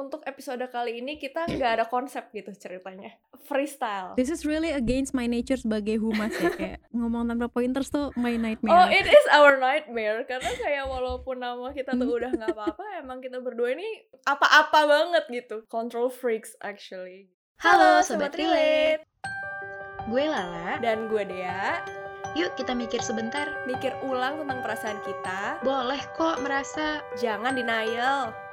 untuk episode kali ini kita nggak ada konsep gitu ceritanya freestyle This is really against my nature sebagai humas ya kayak ngomong tanpa pointers tuh my nightmare. Oh, it is our nightmare karena kayak walaupun nama kita tuh udah nggak apa-apa, emang kita berdua ini apa-apa banget gitu. Control freaks actually. Halo Sobat Relate Gue Lala Dan gue Dea, Yuk kita mikir sebentar mikir ulang tentang perasaan kita. Boleh kok merasa Jangan denial.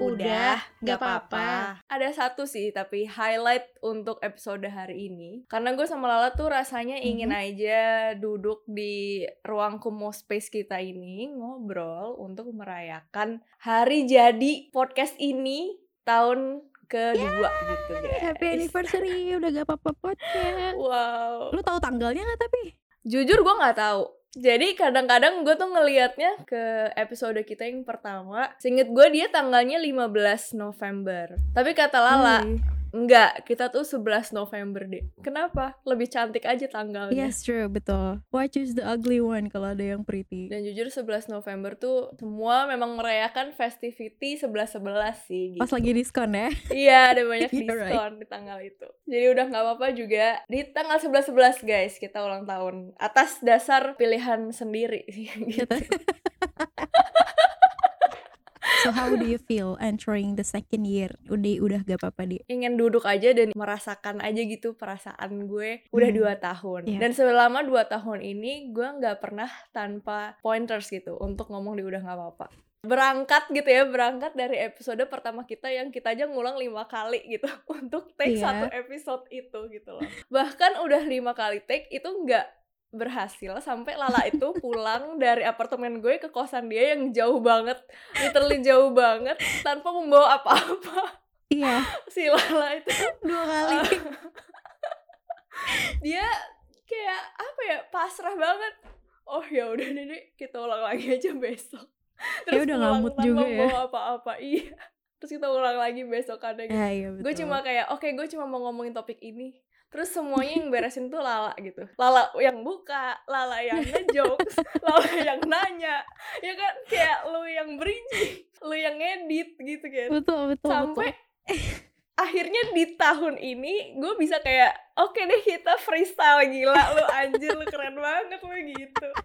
Udah, nggak apa-apa. Ada satu sih, tapi highlight untuk episode hari ini. Karena gue sama Lala tuh rasanya ingin aja duduk di ruang kumo space kita ini, ngobrol untuk merayakan hari jadi podcast ini tahun kedua gitu guys. Happy anniversary udah gak apa-apa podcast. Wow. Lu tahu tanggalnya gak tapi? Jujur gue nggak tahu. Jadi kadang-kadang gue tuh ngelihatnya ke episode kita yang pertama. Seinget gue dia tanggalnya 15 November. Tapi kata Lala, Wih. Enggak, kita tuh 11 November deh. Kenapa? Lebih cantik aja tanggalnya. Yes true betul. Why choose the ugly one kalau ada yang pretty? Dan jujur 11 November tuh semua memang merayakan festivity 11-11 sih gitu. Pas lagi diskon ya. Iya, ada banyak You're diskon di tanggal itu. Jadi udah nggak apa-apa juga di tanggal 11-11 guys kita ulang tahun atas dasar pilihan sendiri gitu. So how do you feel entering the second year? Udah udah gak apa-apa di. ingin duduk aja dan merasakan aja gitu perasaan gue udah Hmm. dua tahun Iya. dan selama dua tahun ini gue nggak pernah tanpa pointers gitu untuk ngomong di udah nggak apa-apa berangkat gitu ya berangkat dari episode pertama kita yang kita aja ngulang lima kali gitu untuk take Iya. satu episode itu gitu loh bahkan udah lima kali take itu nggak berhasil sampai Lala itu pulang dari apartemen gue ke kosan dia yang jauh banget literally jauh banget tanpa membawa apa-apa Iya, si Lala itu dua kali. dia kayak apa ya pasrah banget oh ya udah Dek, kita ulang lagi aja besok Kayak udah pulang ngamut tanpa juga ya. membawa apa-apa iya terus kita ulang lagi besok ada gitu Ya, iya betul. gue cuma kayak oke gue cuma mau ngomongin topik ini terus semuanya yang beresin tuh Lala gitu. Lala yang buka Lala yang ngejokes Lala yang nanya. Ya kan? Kayak lu yang bridging lu yang ngedit gitu kan. Betul betul sampai betul. akhirnya di tahun ini gue bisa kayak oke deh kita freestyle gila lu anjir lu keren banget lu gitu.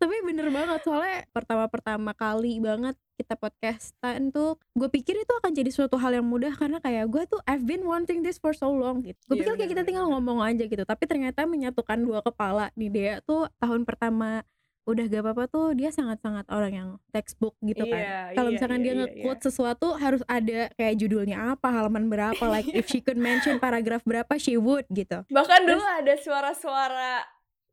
Tapi bener banget soalnya pertama-pertama kali banget kita podcastan tuh gue pikir itu akan jadi suatu hal yang mudah karena kayak gue tuh I've been wanting this for so long gitu. Gue Iya, pikir kayak kita tinggal ngomong aja gitu. Tapi ternyata menyatukan dua kepala di Dea tuh tahun pertama udah gak apa-apa tuh dia sangat-sangat orang yang textbook gitu kan. Iya, Kalau iya, misalkan iya, dia iya, nge-quote sesuatu harus ada kayak judulnya apa, halaman berapa, like if she could mention paragraf berapa she would gitu. bahkan dulu ada suara-suara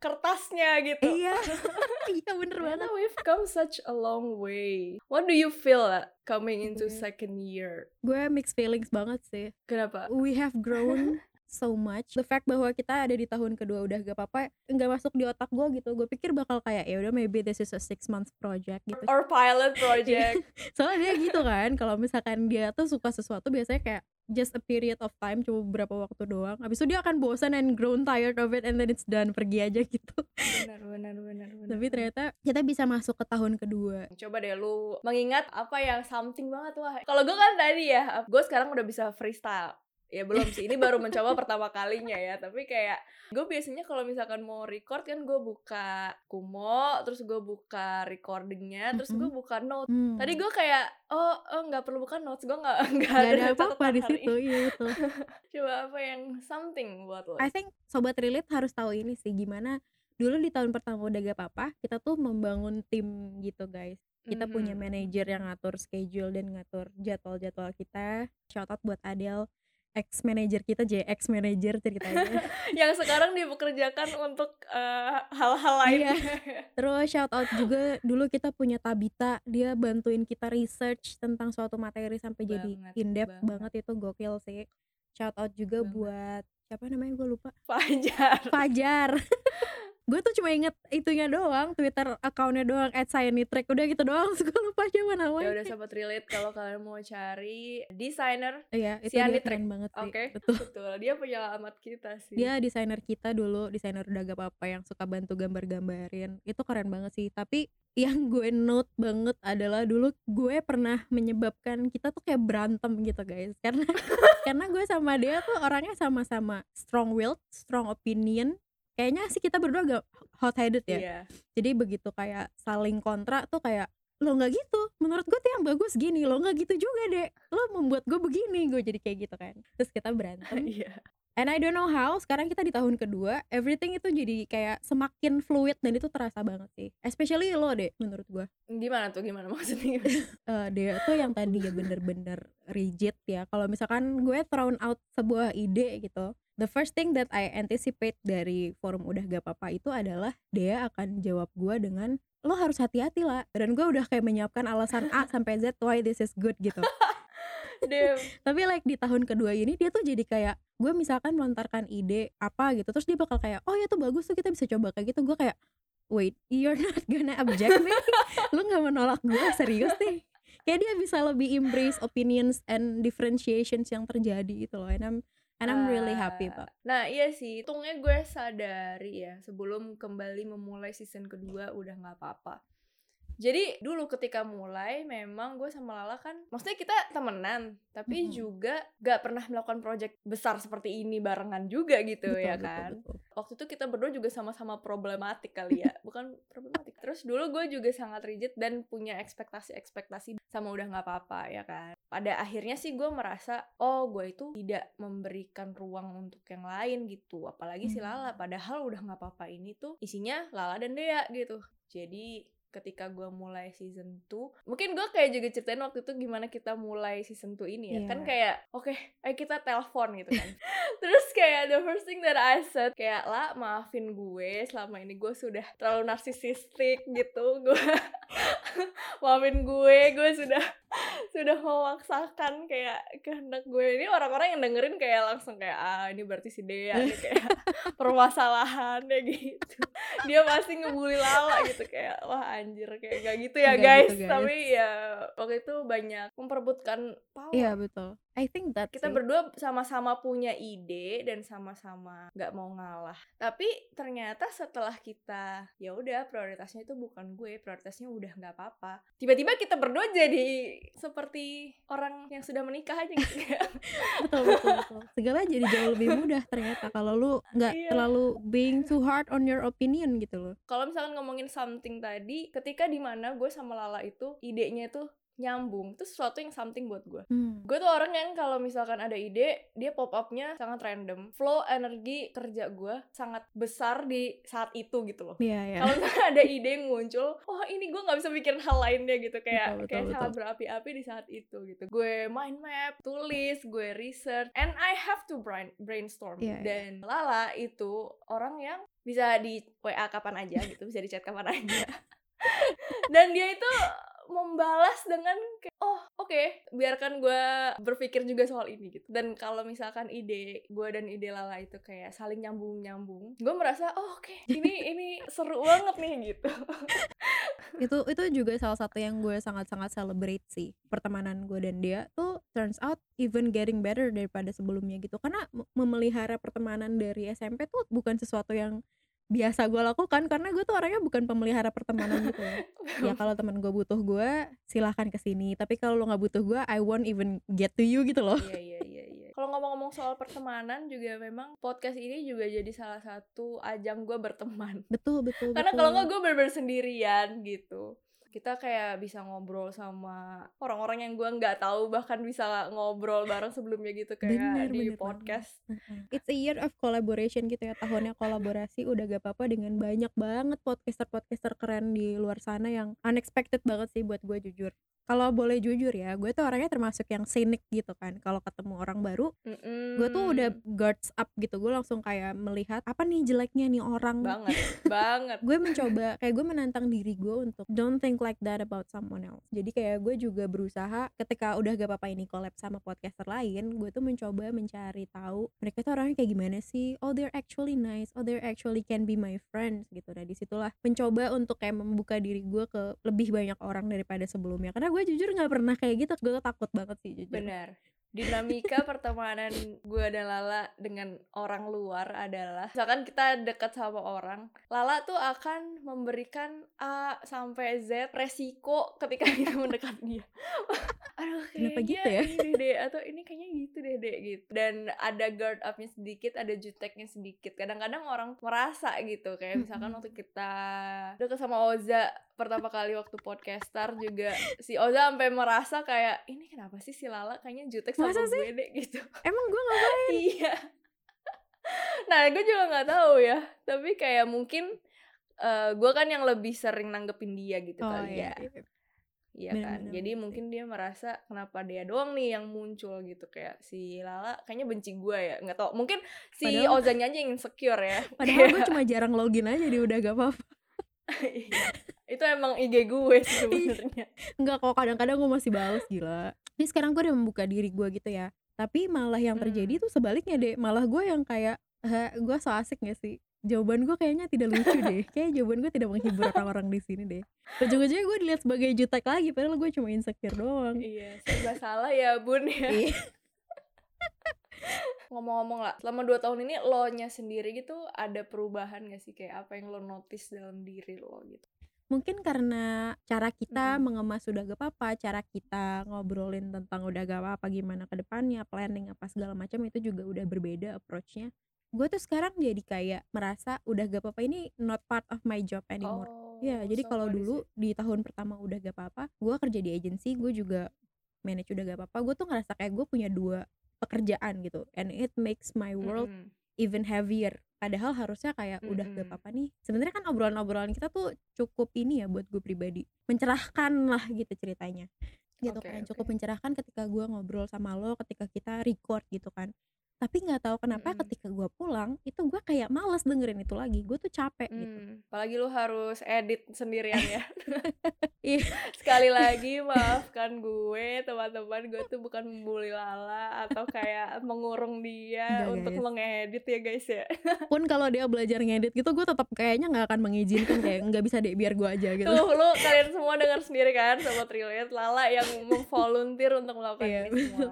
kertasnya gitu. Iya. iya bener banget. We've come such a long way. What do you feel uh, coming into Gue- second year? Gue mixed feelings banget sih. kenapa? We have grown so much. The fact bahwa kita ada di tahun kedua udah gak apa-apa nggak masuk di otak gue gitu. Gue pikir bakal kayak ya udah maybe this is a six months project gitu. Or pilot project. Soalnya dia gitu kan kalau misalkan dia tuh suka sesuatu biasanya kayak just a period of time cuma beberapa waktu doang. Habis itu dia akan bosan and grown tired of it and then it's done pergi aja gitu. Benar benar benar benar. Tapi ternyata kita bisa masuk ke tahun kedua. Coba deh lu mengingat apa yang something banget wah. Kalau gue kan tadi ya gue sekarang udah bisa freestyle ya belum sih. Ini baru mencoba pertama kalinya ya. Tapi kayak gue biasanya kalau misalkan mau record kan gue buka kumo terus gue buka recordingnya terus gue buka note Hmm. tadi gue kayak oh oh nggak perlu buka notes. Gue nggak nggak Gak ada catatan apa-apa di situ iya betul. Coba apa yang something buat lo. I think sobat relate harus tahu ini sih gimana dulu di tahun pertama udah gak apa-apa kita tuh membangun tim gitu guys. Kita punya Mhm. manajer yang ngatur schedule dan ngatur jadwal-jadwal kita. Shout out buat Adel ex manajer kita J ex manajer ceritanya yang sekarang dipekerjakan untuk eh, hal-hal lain Iya. terus shout out juga dulu kita punya Tabita dia bantuin kita research tentang suatu materi sampai jadi in depth banget. banget. itu gokil sih shout out juga Banget. buat siapa namanya gue lupa Fajar Fajar gue tuh cuma inget itunya doang twitter accountnya doang at Track udah gitu doang. Gue lupa siapa ya namanya udah sobat relate kalau kalian mau cari desainer iya itu dia keren banget sih oke betul. betul. Dia penyelamat kita sih. Dia desainer kita dulu desainer udah gak apa-apa yang suka bantu gambar-gambarin. Itu keren banget sih tapi yang gue note banget adalah dulu gue pernah menyebabkan kita tuh kayak berantem gitu guys. Karena karena gue sama dia tuh orangnya sama-sama strong willed strong opinion kayaknya sih kita berdua agak hot headed ya. Iya. jadi begitu kayak saling kontra tuh kayak lo nggak gitu menurut gue tuh yang bagus gini lo nggak gitu juga deh lo membuat gue begini. Gue jadi kayak gitu kan. Terus kita berantem. Iya and I don't know how sekarang kita di tahun kedua everything itu jadi kayak semakin fluid dan itu terasa banget sih. Especially lo deh menurut gue gimana tuh gimana maksudnya? Eh dia tuh yang tadi ya bener-bener rigid ya. Kalau misalkan gue thrown out sebuah ide gitu the first thing that I anticipate dari forum udah gak apa-apa itu adalah dia akan jawab gue dengan lo harus hati-hati lah. Dan gue udah kayak menyiapkan alasan A sampai Z why this is good gitu Damn. tapi like di tahun kedua ini dia tuh jadi kayak gue misalkan melontarkan ide apa gitu terus dia bakal kayak oh ya tuh bagus tuh kita bisa coba kayak gitu gue kayak wait you're not gonna object me? Lu nggak menolak gue? Serius nih kayak dia bisa lebih embrace opinions and differentiations yang terjadi gitu loh and I'm and I'm really happy Ah, pak. Nah iya sih, untungnya gue sadari ya sebelum kembali memulai season kedua udah nggak apa-apa. Jadi dulu ketika mulai memang gue sama Lala kan maksudnya kita temenan tapi Mhm. juga gak pernah melakukan project besar seperti ini barengan juga gitu Betul, ya betul, kan. betul. Waktu itu kita berdua juga sama-sama problematik kali ya, bukan problematik. Terus dulu gue juga sangat rigid dan punya ekspektasi-ekspektasi sama udah nggak apa-apa ya kan. Pada akhirnya sih gue merasa, oh gue itu tidak memberikan ruang untuk yang lain gitu. Apalagi si Hmm. Lala, padahal udah nggak apa-apa ini tuh isinya Lala dan Dea gitu. Jadi ketika gue mulai season 2 mungkin gue kayak juga ceritain waktu itu gimana kita mulai season 2 ini ya. Iya. kan kayak oke ayo kita telepon gitu kan. Terus kayak the first thing that I said kayak lah maafin gue selama ini gue sudah terlalu narsisistik gitu gue maafin gue gue sudah sudah memaksakan kayak kehendak gue. Ini orang-orang yang dengerin kayak langsung kayak ah ini berarti si Dea kayak permasalahannya gitu dia pasti ngebully Lala gitu kayak wah anjir kayak gak gitu ya Nggak guys. gitu, guys. tapi ya waktu itu banyak memperebutkan power iya betul I think that kita sih. berdua sama-sama punya ide dan sama-sama nggak mau ngalah. Tapi ternyata setelah kita ya udah prioritasnya itu bukan gue prioritasnya udah nggak apa-apa. Tiba-tiba kita berdua jadi seperti orang yang sudah menikah aja gitu. Betul betul betul. Segala jadi jauh lebih mudah ternyata kalau lu nggak Iya. terlalu being too hard on your opinion gitu loh. Kalau misalkan ngomongin something tadi ketika di mana gue sama Lala itu idenya itu nyambung itu sesuatu yang something buat gue hmm. Gue tuh orang yang kalau misalkan ada ide, dia pop up-nya sangat random. Flow energi kerja gue sangat besar di saat itu gitu loh. Iya ya Kalau misalkan ada ide yang muncul, oh ini gue nggak bisa mikirin hal lainnya gitu kayak Betul, betul, kayak betul. sangat berapi-api di saat itu gitu. Gue mind map, tulis, gue research, and I have to brain brainstorm. Iya, iya. Dan Lala itu orang yang bisa di WA kapan aja gitu, bisa di chat kapan aja. Dan dia itu membalas dengan kayak, oh oke biarkan gue berpikir juga soal ini gitu. Dan kalau misalkan ide gue dan ide Lala itu kayak saling nyambung nyambung gue merasa oh oke ini ini seru banget nih gitu. Itu itu juga salah satu yang gue sangat-sangat celebrate sih pertemanan gue dan dia tuh turns out even getting better daripada sebelumnya gitu. Karena memelihara pertemanan dari SMP tuh bukan sesuatu yang biasa gue lakukan karena gue tuh orangnya bukan pemelihara pertemanan gitu ya kalau teman gue butuh gue silahkan ke sini tapi kalau lo nggak butuh gue I won't even get to you gitu loh. Iya iya iya iya. Kalau ngomong-ngomong soal pertemanan juga memang podcast ini juga jadi salah satu ajang gue berteman. Betul betul karena kalau nggak gue bener sendirian gitu kita kayak bisa ngobrol sama orang-orang yang gue nggak tahu bahkan bisa ngobrol bareng sebelumnya gitu kayak Bener, di bener podcast. Heeh. It's a year of collaboration gitu ya tahunnya kolaborasi udah gak apa-apa dengan banyak banget podcaster-podcaster keren di luar sana yang unexpected banget sih buat gue jujur kalau boleh jujur ya gue tuh orangnya termasuk yang sinik gitu kan. Kalau ketemu orang baru gue tuh udah guards up gitu. Gue langsung kayak melihat apa nih jeleknya nih orang? Banget banget. Gue mencoba kayak gue menantang diri gue untuk don't think like that about someone else. Jadi kayak gue juga berusaha ketika udah gak apa-apa ini collab sama podcaster lain gue tuh mencoba mencari tahu mereka tuh orangnya kayak gimana sih? Oh they're actually nice. Oh they're actually can be my friends gitu. Nah di situlah mencoba untuk kayak membuka diri gue ke lebih banyak orang daripada sebelumnya. Karena gue jujur nggak pernah kayak gitu gue takut banget sih jujur. Benar dinamika pertemanan gue dan Lala dengan orang luar adalah misalkan kita dekat sama orang Lala tuh akan memberikan A sampai Z resiko ketika kita mendekat dia. Aduh Kenapa gitu ya? ini deh atau ini kayaknya gitu deh deh gitu. Dan ada guard upnya sedikit ada juteknya sedikit. Kadang-kadang orang merasa gitu kayak misalkan waktu kita deket sama Oza pertama kali waktu podcaster juga si Oza sampai merasa kayak ini kenapa sih si Lala kayaknya jutek Masa sih? gue deh gitu. Emang gue nggak iya. Nah gue juga nggak tahu ya. Tapi kayak mungkin eh gue kan yang lebih sering nanggepin dia gitu oh kali iya, ya. iya. Iya Bener, kan, bener, jadi bener. mungkin dia merasa kenapa dia doang nih yang muncul? gitu. Kayak si Lala kayaknya benci gue ya nggak tau mungkin si Padahal- Ozanya aja yang insecure ya. padahal gue cuma jarang login aja dia udah gak apa-apa. Iya. Itu emang IG gue sih sebenarnya. Enggak kok kadang-kadang gue masih bales gila. Ini sekarang gue udah membuka diri gue gitu ya. Tapi malah yang terjadi Hmm. tuh sebaliknya deh Malah gue yang kayak "Hah, Gue so asik gak sih? Jawaban gue kayaknya tidak lucu deh. Kayak jawaban gue tidak menghibur orang-orang di sini deh. Ujung-ujungnya gue dilihat sebagai jutek lagi Padahal gue cuma insecure doang. Iya serba salah ya bun ya. Iya. ngomong-ngomong lah selama dua tahun ini lo nya sendiri gitu ada perubahan gak sih? Kayak apa yang lo notice dalam diri lo gitu Mungkin karena cara kita Mm-mm. mengemas udah gak apa-apa Cara kita ngobrolin tentang udah gak apa-apa Gimana ke depannya, planning apa segala macam Itu juga udah berbeda approach-nya Gue tuh sekarang jadi kayak merasa udah gak apa-apa Ini not part of my job anymore Iya, jadi so kalau dulu di tahun pertama udah gak apa-apa, gue kerja di agensi, gue juga manage udah gak apa-apa. Gue tuh ngerasa kayak gue punya dua pekerjaan gitu, and it makes my world Mm-mm. even heavier. Padahal harusnya kayak udah gak apa-apa nih. Sebenarnya kan obrolan-obrolan kita tuh cukup ini ya buat gue pribadi, mencerahkan lah gitu ceritanya. Gitu Oke, kan, cukup mencerahkan ketika gue ngobrol sama lo, ketika kita record gitu kan. Tapi nggak tahu kenapa ketika gue pulang itu gue kayak males dengerin itu lagi. Gue tuh capek gitu. Hmm, apalagi lu harus edit sendirian ya. Iya. Sekali lagi maafkan gue, teman-teman gue tuh bukan membuli Lala atau kayak mengurung dia Enggak, untuk guys. mengedit ya guys ya. pun kalau dia belajar ngedit gitu gue tetap kayaknya nggak akan mengizinkan kayak nggak bisa deh biar gue aja gitu Tuh lu kalian semua dengar sendiri kan sobat relate Lala yang memvolunteer untuk melakukan Iya, ini semua.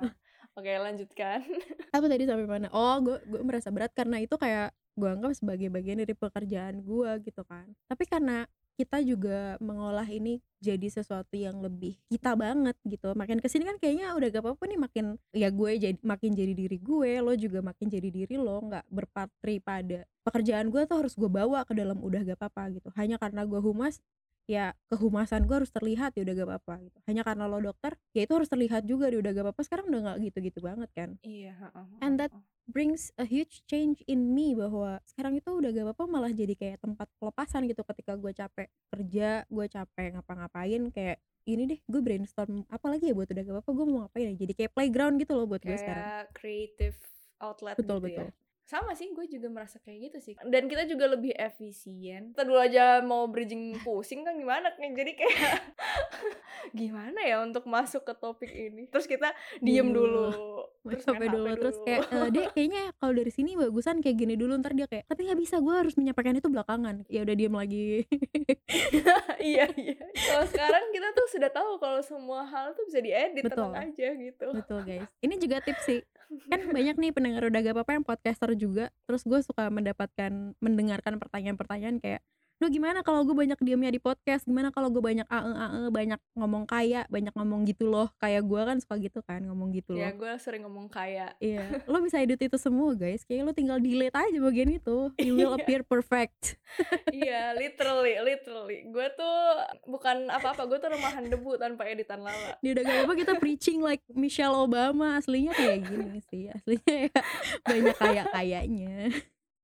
Oke, lanjutkan. apa tadi sampai mana? Oh gue gue merasa berat karena itu kayak gue anggap sebagai bagian dari pekerjaan gue gitu kan. Tapi karena kita juga mengolah ini jadi sesuatu yang lebih kita banget gitu. Makin ke sini kan kayaknya udah gak apa-apa nih makin ya gue jadi makin jadi diri gue lo juga makin jadi diri lo nggak berpatri pada pekerjaan gue tuh harus gue bawa ke dalam udah gak apa-apa gitu. Hanya karena gue humas ya kehumasan gue harus terlihat ya udah gak apa-apa gitu. Hanya karena lo dokter ya itu harus terlihat juga di udah gak apa-apa. Sekarang udah nggak gitu-gitu banget kan. Iya, heeh, And that- brings a huge change in me bahwa sekarang itu udah gak apa-apa malah jadi kayak tempat pelepasan gitu ketika gue capek kerja gue capek ngapa-ngapain kayak ini deh gue brainstorm apa lagi ya buat udah gak apa-apa gue mau ngapain ya? Jadi kayak playground gitu loh buat gue sekarang. Kayak creative outlet betul gitu betul. ya. Sama sih, gue juga merasa kayak gitu sih. Dan kita juga lebih efisien. Kita dulu aja mau bridging pusing kan gimana? Jadi kayak gimana ya untuk masuk ke topik ini? Terus kita diem Diem dulu. Terus sampai dulu HP terus kayak "Eh, dek kayaknya kalau dari sini bagusan kayak gini dulu ntar dia kayak tapi nggak bisa gue harus menyampaikan itu belakangan ya udah diem lagi iya iya. Kalau sekarang kita tuh sudah tahu kalau semua hal tuh bisa diedit Betul. tenang aja gitu. betul guys ini juga tips sih kan banyak nih pendengar udah gak apa-apa yang podcaster juga terus gue suka mendapatkan mendengarkan pertanyaan-pertanyaan kayak lu gimana kalau gue banyak diamnya di podcast? Gimana kalau gue banyak ae ae banyak ngomong kaya banyak ngomong gitu loh. Kayak gue kan suka gitu kan ngomong gitu Ya loh. gue sering ngomong kayak iya lo bisa edit itu semua guys. Kayak lo tinggal delete aja bagian itu. You will Iya. appear perfect. Iya, literally, literally. Gue tuh bukan apa-apa, gue tuh remahan debu tanpa editan lala. dia udah gak apa kita preaching like Michelle Obama. Aslinya kayak gini sih. Aslinya ya banyak kayak kayaknya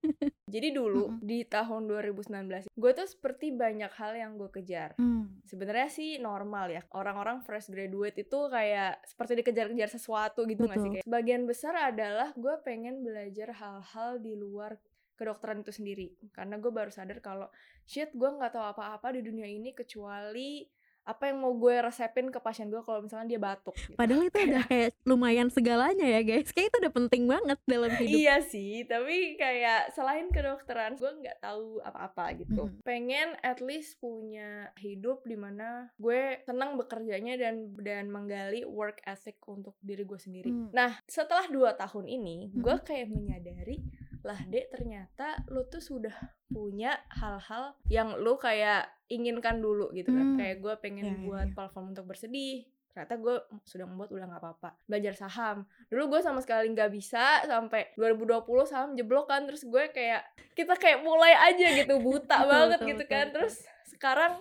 Jadi dulu Mm-mm. di tahun 2019 gue tuh seperti banyak hal yang gue kejar. Hmm. Sebenarnya sih normal ya. Orang-orang fresh graduate itu kayak seperti dikejar-kejar sesuatu gitu nggak sih? Betul. Kayak sebagian besar adalah gue pengen belajar hal-hal di luar kedokteran itu sendiri. Karena gue baru sadar kalau shit gue nggak tahu apa-apa di dunia ini kecuali apa yang mau gue resepin ke pasien gue kalau misalnya dia batuk. gitu. Padahal itu udah kayak lumayan segalanya ya guys. Kayak itu udah penting banget dalam hidup. Iya sih, tapi kayak selain kedokteran, gue nggak tahu apa-apa gitu. Mhm. Pengen at least punya hidup di mana gue senang bekerjanya dan dan menggali work ethic untuk diri gue sendiri. Hmm. Nah, setelah dua tahun ini, gue kayak menyadari lah dek ternyata lu tuh sudah punya hal-hal yang lu kayak inginkan dulu gitu kan. Hmm. Kayak gue pengen Ya, ya, buat ya. platform untuk bersedih. Ternyata gue sudah membuat udah nggak apa-apa. Belajar saham. Dulu gue sama sekali nggak bisa sampai 2020 saham jeblok kan. Terus gue kayak kita kayak mulai aja gitu buta banget betul, gitu betul, kan. betul. Terus sekarang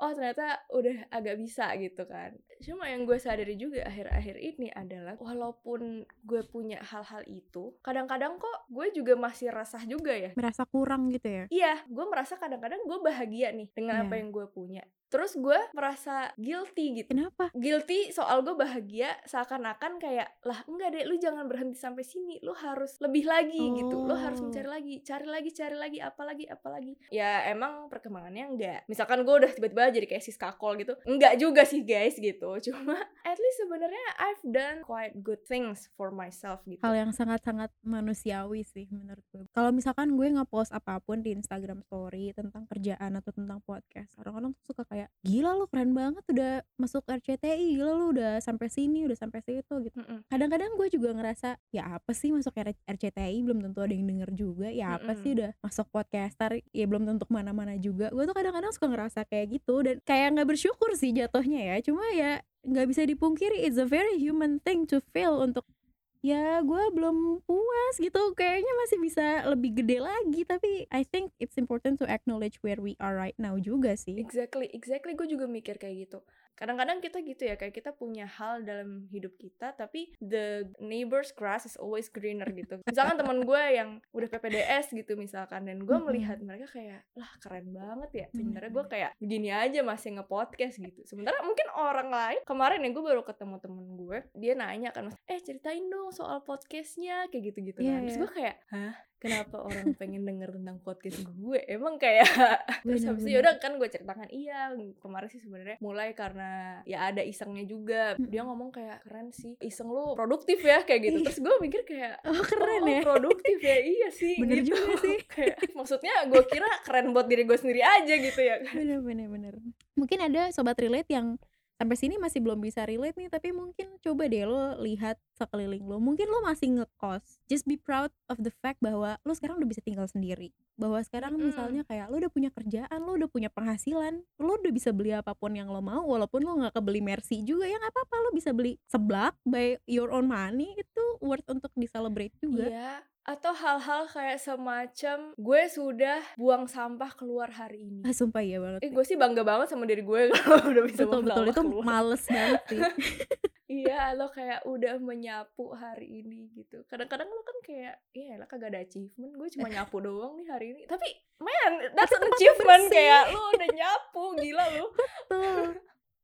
oh ternyata udah agak bisa gitu kan. Cuma yang gue sadari juga akhir-akhir ini adalah walaupun gue punya hal-hal itu, kadang-kadang kok gue juga masih resah juga ya. Merasa kurang gitu ya. Iya, gue merasa kadang-kadang gue bahagia nih dengan apa Iya. yang gue punya. Terus gue merasa guilty gitu. Kenapa? Guilty soal gue bahagia seakan-akan kayak lah enggak deh lu jangan berhenti sampai sini lu harus lebih lagi gitu lu harus Oh. mencari lagi cari lagi cari lagi apa lagi apa lagi ya emang perkembangannya enggak misalkan gue udah tiba-tiba jadi kayak sis kakol gitu enggak juga sih guys gitu cuma at least sebenarnya I've done quite good things for myself gitu Hal yang sangat-sangat manusiawi sih menurut gue. Kalau misalkan gue nge-post apa pun di Instagram story tentang kerjaan atau tentang podcast, orang-orang tuh suka kayak gila lu keren banget udah masuk RCTI, gila lu udah sampai sini, udah sampai situ gitu. Kadang-kadang gue juga ngerasa ya apa sih masuk R- RCTI belum tentu ada yang denger juga, ya apa Mm-mm. sih udah masuk podcaster ya belum tentu ke mana-mana juga. Gue tuh kadang-kadang suka ngerasa kayak gitu dan kayak nggak bersyukur sih jatuhnya ya. Cuma ya nggak bisa dipungkiri it's a very human thing to feel untuk ya gue belum puas gitu kayaknya masih bisa lebih gede lagi tapi I think it's important to acknowledge where we are right now juga sih Exactly, exactly. Gue juga mikir kayak gitu. Kadang-kadang kita gitu ya, kayak kita punya hal dalam hidup kita, tapi the neighbor's grass is always greener gitu. Misalkan teman gue yang udah PPDS gitu misalkan, dan gue melihat mereka kayak, lah keren banget ya. Sebenarnya gue kayak begini aja masih nge-podcast gitu. Sementara mungkin orang lain, kemarin ya gue baru ketemu temen gue, dia nanya kan, eh ceritain dong soal podcastnya, kayak gitu-gitu Iya, kan. Terus iya. gue kayak, hah? Kenapa orang pengen denger tentang podcast gue? Emang kayak terus habis itu yaudah kan gue ceritakan iya kemarin sih sebenarnya mulai karena ya ada isengnya juga dia ngomong kayak keren sih iseng lu produktif ya kayak gitu Ih. terus gue mikir kayak oh keren oh, ya produktif ya iya sih Bener gitu. juga sih. kayak maksudnya gue kira keren buat diri gue sendiri aja gitu ya bener bener bener mungkin ada sobat relate yang sampai sini masih belum bisa relate nih tapi mungkin coba deh lo lihat sekeliling lo. Mungkin lo masih ngekos. Just be proud of the fact bahwa lo sekarang udah bisa tinggal sendiri. Bahwa sekarang Mm-mm. misalnya kayak lo udah punya kerjaan lo udah punya penghasilan lo udah bisa beli apa pun yang lo mau walaupun lo nggak kebeli mercy juga ya nggak apa-apa. Lo bisa beli seblak by your own money itu worth untuk di celebrate juga. Iya atau hal-hal kayak semacam gue sudah buang sampah keluar hari ini ah, sumpah ya banget eh gue sih bangga banget sama diri gue kalau udah bisa betul betul itu keluar. males banget sih Iya, lo kayak udah menyapu hari ini gitu. Kadang-kadang lo kan kayak, iya lah kagak ada achievement, gue cuma nyapu doang nih hari ini. Tapi, man, that's an achievement bersih. kayak lo udah nyapu, gila lo. Betul.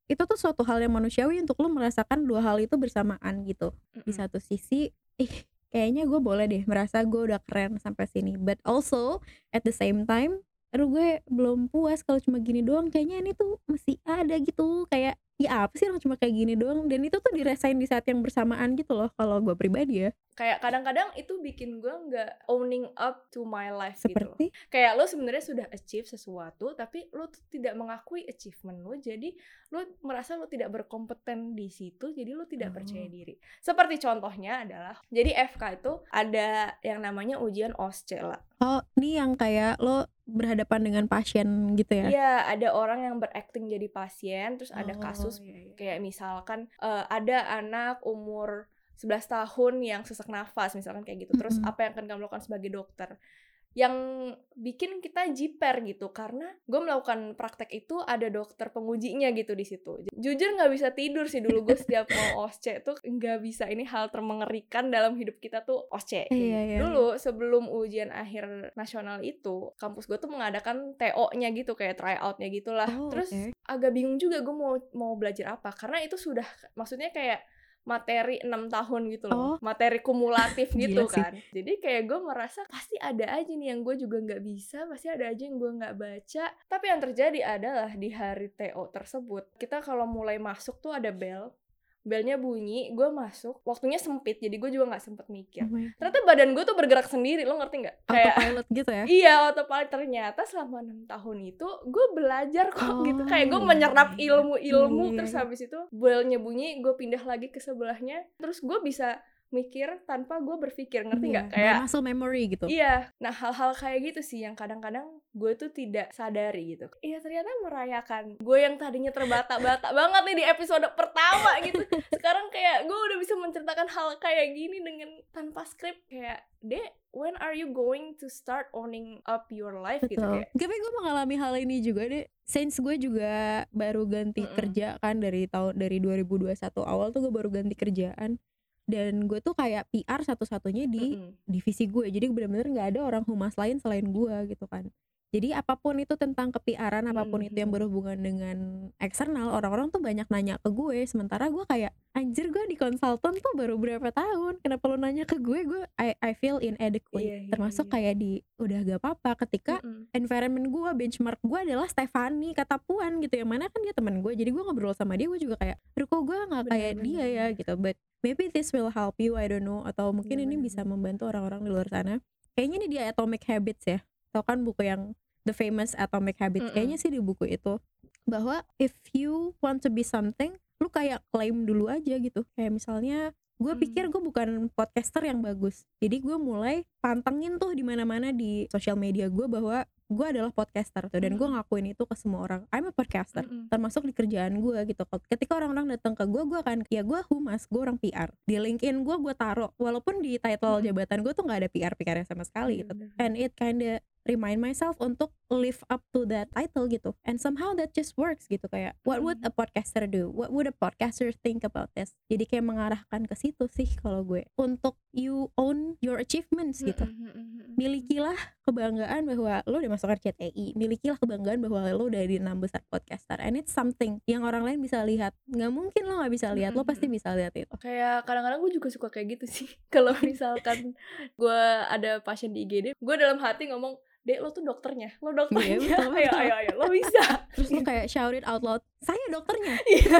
itu tuh suatu hal yang manusiawi untuk lo merasakan dua hal itu bersamaan gitu. Di satu sisi, ih kayaknya gue boleh deh merasa gue udah keren sampai sini. But also at the same time, aduh gue belum puas kalau cuma gini doang. Kayaknya ini tuh masih ada gitu. Kayak ya apa sih orang cuma kayak gini doang. Dan itu tuh dirasain di saat yang bersamaan gitu loh. Kalau gue pribadi ya. Kayak kadang-kadang itu bikin gue nggak owning up to my life gitu loh. Seperti Kayak lo sebenarnya sudah achieve sesuatu, tapi lo tuh tidak mengakui achievement lo. Jadi lo merasa lo tidak berkompeten di situ, jadi lo tidak percaya Oh. diri. Seperti contohnya adalah, jadi FK itu ada yang namanya ujian OSCE lah. oh ini yang kayak lo berhadapan dengan pasien gitu ya. Iya, ada orang yang berakting jadi pasien, terus ada Oh, kasus iya, iya. kayak misalkan eh, ada anak umur 11 tahun yang sesak nafas, misalkan kayak gitu. Terus Mm-mm. apa yang akan kamu lakukan sebagai dokter? Yang bikin kita jiper gitu karena gue melakukan praktek itu ada dokter pengujinya gitu di situ. Jujur nggak bisa tidur sih dulu gue setiap mau osce tuh nggak bisa ini hal termengerikan dalam hidup kita tuh osce. Iya, iya, dulu sebelum ujian akhir nasional itu kampus gue tuh mengadakan TO-nya gitu kayak tryout-nya gitulah. Oh, terus oke. agak bingung juga gue mau mau belajar apa karena itu sudah maksudnya kayak materi enam tahun gitu loh. Oh. materi kumulatif gitu kan. Jadi kayak gue merasa pasti ada aja nih yang gue juga nggak bisa pasti ada aja yang gue nggak baca. Tapi yang terjadi adalah di hari TO tersebut kita kalau mulai masuk tuh ada bel belnya bunyi gue masuk waktunya sempit jadi gue juga nggak sempet mikir. Oh ternyata badan gue tuh bergerak sendiri lo ngerti nggak? Kayak autopilot gitu ya? Iya autopilot. Ternyata selama enam tahun itu gue belajar kok gitu. Oh, kayak gue menyerap ilmu-ilmu Iya, terus habis itu belnya bunyi gue pindah lagi ke sebelahnya terus gue bisa mikir tanpa gue berpikir ngerti nggak Iya, kayak muscle memory gitu Iya, nah hal-hal kayak gitu sih yang kadang-kadang gue tuh tidak sadari gitu. Iya ternyata merayakan gue yang tadinya terbata-bata banget nih di episode pertama gitu. Sekarang kayak gue udah bisa menceritakan hal kayak gini dengan tanpa skrip kayak, Dek, when are you going to start owning up your life gitu Betul. kayak. Tapi gue mengalami hal ini juga deh. Since gue juga baru ganti Mm-mm. kerja kan dari tahun dari 2021 awal tuh gue baru ganti kerjaan dan gue tuh kayak PR satu-satunya di Mm-mm. divisi gue. Jadi bener-bener nggak ada orang humas lain selain gue gitu kan. Jadi apa pun itu tentang kepiaran, apa pun itu yang Mm-mm. berhubungan dengan eksternal, orang-orang tuh banyak nanya ke gue. Sementara gue kayak anjir gue di konsultan tuh baru berapa tahun. Kenapa lu nanya ke gue? Gue I, I feel inadequate. Iya, iya, Termasuk iya. kayak di udah gak apa-apa ketika Mm-mm. environment gue benchmark gue adalah Stefani kata Puan gitu yang mana kan dia teman gue jadi gue ngobrol sama dia gue juga kayak "Aduh, kok gue nggak kayak bener, dia ya gitu but maybe this will help you I don't know. Atau mungkin Bener, ini bener, bisa membantu orang-orang di luar sana. Kayaknya ini dia Atomic Habits ya. Tau kan buku yang The Famous Atomic Habits. Mm-mm. kayaknya sih di buku itu. Bahwa if you want to be something lu kayak claim dulu aja gitu. Kayak misalnya gue Hmm. pikir gue bukan podcaster yang bagus. Jadi gue mulai pantengin tuh di mana-mana di sosial media gue bahwa gue adalah podcaster tuh dan gue Hmm. ngakuin itu ke semua orang I'm a podcaster Mm-mm. termasuk di kerjaan gue gitu ketika orang-orang datang ke gue gue akan ya gue humas gue orang PR di LinkedIn gue gue taruh walaupun di title Mm-mm. jabatan gue tuh nggak ada PR PR sama sekali gitu Bener, bener. and it kinda remind myself untuk live up to that title gitu. And somehow that just works gitu kayak what would a podcaster do? What would a podcaster think about this? Jadi kayak mengarahkan ke situ sih kalau gue. Untuk you own your achievements gitu. Mm-mm, mm-mm. milikilah kebanggaan bahwa lo udah masuk RCTI milikilah kebanggaan bahwa lo udah di enam besar podcaster. And it's something yang orang lain bisa lihat. Nggak mungkin lo nggak bisa lihat. Lo pasti bisa lihat itu. Kayak kadang-kadang gue juga suka kayak gitu sih. Kalau misalkan gue ada pasien di IGD gue dalam hati ngomong dek lo tuh dokternya? Lo dokternya? Iya, betul, ayo betul. ayo ayo lo bisa. Terus lo kayak shout it out loud saya dokternya. Iya.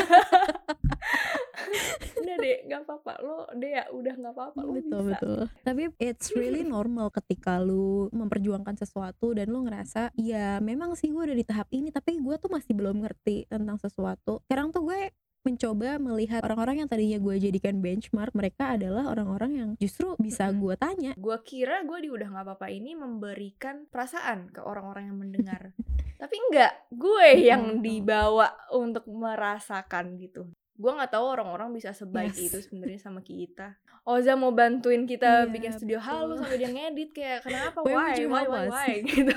udah dek nggak apa-apa. Lo dek ya udah nggak apa-apa lo betul bisa. betul. Tapi it's really normal ketika lu memperjuangkan sesuatu dan lu ngerasa ya memang sih gue udah di tahap ini tapi gue tuh masih belum ngerti tentang sesuatu. Sekarang tuh gue mencoba melihat orang-orang yang tadinya gue jadikan benchmark mereka adalah orang-orang yang justru bisa gue tanya. Gue kira gue di udah nggak apa-apa ini memberikan perasaan ke orang-orang yang mendengar. Tapi enggak gue yang Betul. dibawa untuk merasakan gitu gue nggak tahu orang-orang bisa sebaik Yes. itu sebenarnya sama kita. Oza mau bantuin kita Iya, bikin studio betul. halus sampai dia ngedit kayak kenapa? Why why? why? why? gitu.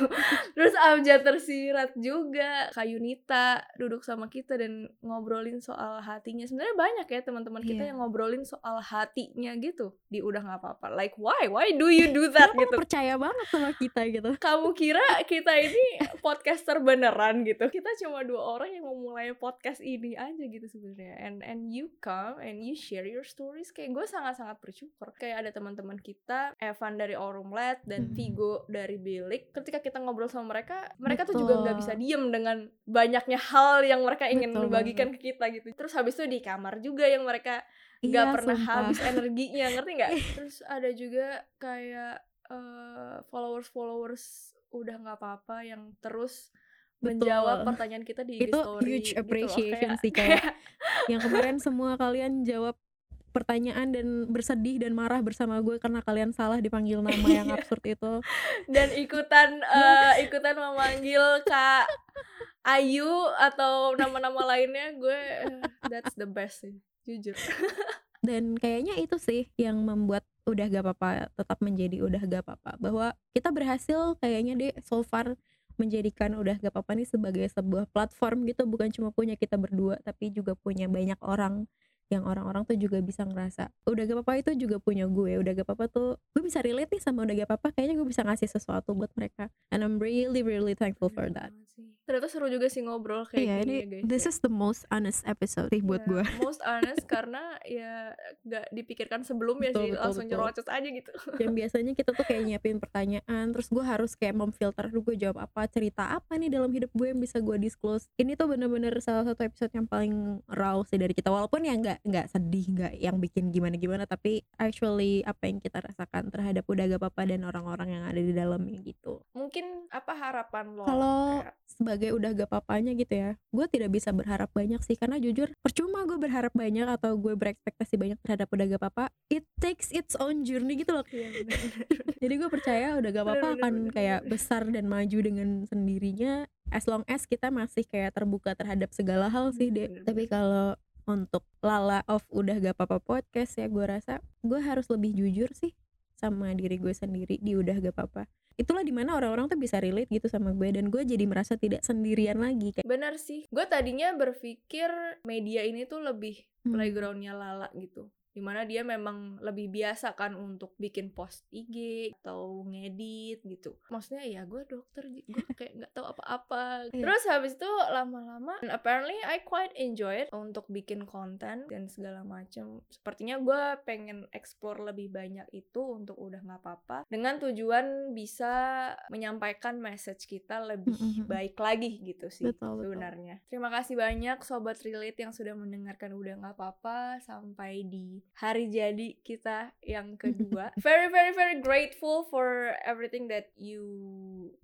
Terus Amja tersirat juga Kak Yunita duduk sama kita dan ngobrolin soal hatinya. Sebenarnya banyak ya teman-teman kita Iya. yang ngobrolin soal hatinya gitu. Di udah nggak apa-apa. Like why? Why do you do that? Kenapa gitu. percaya banget sama kita gitu. Kamu kira kita ini podcaster beneran gitu? Kita cuma dua orang yang mau mulai podcast ini aja gitu sebenarnya and and you come and you share your stories kayak gue sangat sangat bersyukur kayak ada teman-teman kita Evan dari Orumlet dan Hmm. Vigo dari Bilik ketika kita ngobrol sama mereka mereka tuh juga nggak Betul. bisa diem dengan banyaknya hal yang mereka ingin Betul bagikan ke kita gitu terus habis itu di kamar juga yang mereka nggak Iya, pernah sumpah. habis energinya ngerti nggak terus ada juga kayak followers followers udah nggak apa-apa yang terus Betul. Menjawab pertanyaan kita di Itu story huge gitu loh. appreciation Kayak- sih, kayak- yang kemarin semua kalian jawab pertanyaan dan bersedih dan marah bersama gue karena kalian salah dipanggil nama yang Iya. absurd itu dan ikutan eh, ikutan memanggil kak Ayu atau nama-nama lainnya gue eh, that's the best sih jujur dan kayaknya itu sih yang membuat udah gak apa-apa tetap menjadi udah gak apa-apa bahwa kita berhasil kayaknya deh so far menjadikan udah gak apa-apa nih sebagai sebuah platform gitu bukan cuma punya kita berdua tapi juga punya banyak orang yang orang-orang tuh juga bisa ngerasa udah gak apa-apa itu juga punya gue udah gak apa-apa tuh. Gue bisa relate nih sama udah gak apa-apa kayaknya gue bisa ngasih sesuatu buat mereka. And I'm really really thankful for that. ternyata seru juga sih ngobrol kayak Iya gini ini ya guys this ya. is the most honest episode sih buat Iya, gue most honest karena ya gak dipikirkan sebelumnya Betul, sih betul, langsung nyerocos aja gitu. Yang biasanya kita tuh kayak nyiapin pertanyaan terus gue harus kayak memfilter dulu gue jawab apa cerita apa nih dalam hidup gue yang bisa gue disclose. Ini tuh bener-bener salah satu episode yang paling raw sih dari kita walaupun ya nggak nggak sedih nggak yang bikin gimana gimana tapi actually apa yang kita rasakan terhadap udah gak apa-apa dan orang-orang yang ada di dalamnya gitu. Mungkin apa harapan lo? Kalau kayak- sebagai udah gak apa-apanya gitu ya gue tidak bisa berharap banyak sih karena jujur percuma gue berharap banyak atau gue berekspektasi banyak terhadap udah gak apa-apa it takes its own journey gitu loh. Iya, bener. jadi gue percaya udah gak apa-apa akan bener, kayak besar dan maju dengan sendirinya as long as kita masih kayak terbuka terhadap segala hal sih deh tapi kalau untuk Lala of udah gak apa-apa podcast ya gue rasa gue harus lebih jujur sih sama diri gue sendiri di udah gak apa-apa. Itulah di mana orang-orang tuh bisa relate gitu sama gue dan gue jadi merasa tidak sendirian lagi kayak bener sih. Gue tadinya berpikir media ini tuh lebih Hmm. playgroundnya Lala gitu di mana dia memang lebih biasa kan untuk bikin post IG atau ngedit gitu. Maksudnya ya gue dokter gue kayak nggak tahu apa-apa. Iya. terus habis itu lama-lama apparently I quite enjoy it untuk bikin konten dan segala macam sepertinya gue pengen explore lebih banyak itu untuk udah nggak apa-apa dengan tujuan bisa menyampaikan message kita lebih baik lagi gitu sih Betul, betul. sebenarnya. Terima kasih banyak sobat relate yang sudah mendengarkan udah nggak apa-apa sampai di hari jadi kita yang kedua. Very very very grateful for everything that you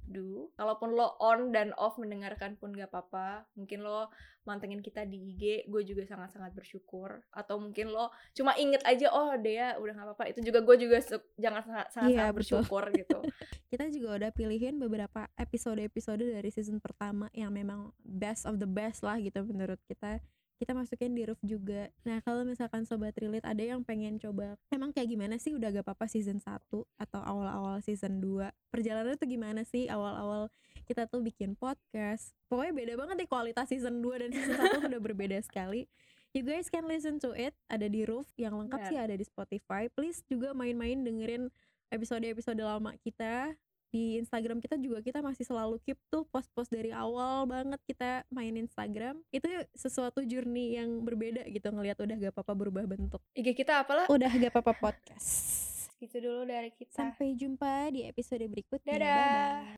do. Kalaupun lo on dan off mendengarkan pun gak apa-apa. Mungkin lo mantengin kita di IG gue juga sangat-sangat bersyukur. Atau mungkin lo cuma inget aja oh Dea udah nggak apa-apa. Itu juga gue juga jangan sangat sangat, Iya, bersyukur gitu. Kita juga udah pilihin beberapa episode-episode dari season pertama yang memang best of the best lah gitu menurut kita kita masukin di roof juga. Nah kalau misalkan sobat relate ada yang pengen coba emang kayak gimana sih? Udah gak apa-apa season 1 atau awal-awal season 2 perjalanannya tuh gimana sih? Awal-awal kita tuh bikin podcast. Pokoknya beda banget deh kualitas season 2 dan season 1 tuh udah berbeda sekali. You guys can listen to it. Ada di roof yang lengkap Benar. sih ada di Spotify. Please juga main-main dengerin episode-episode lama kita di Instagram kita juga kita masih selalu keep tuh post-post dari awal banget kita main Instagram. Itu sesuatu journey yang berbeda gitu ngelihat udah gak apa-apa berubah bentuk. IG kita apalah? Udah gak apa-apa podcast. Gitu dulu dari kita. Sampai jumpa di episode berikutnya. Dadah. bye bye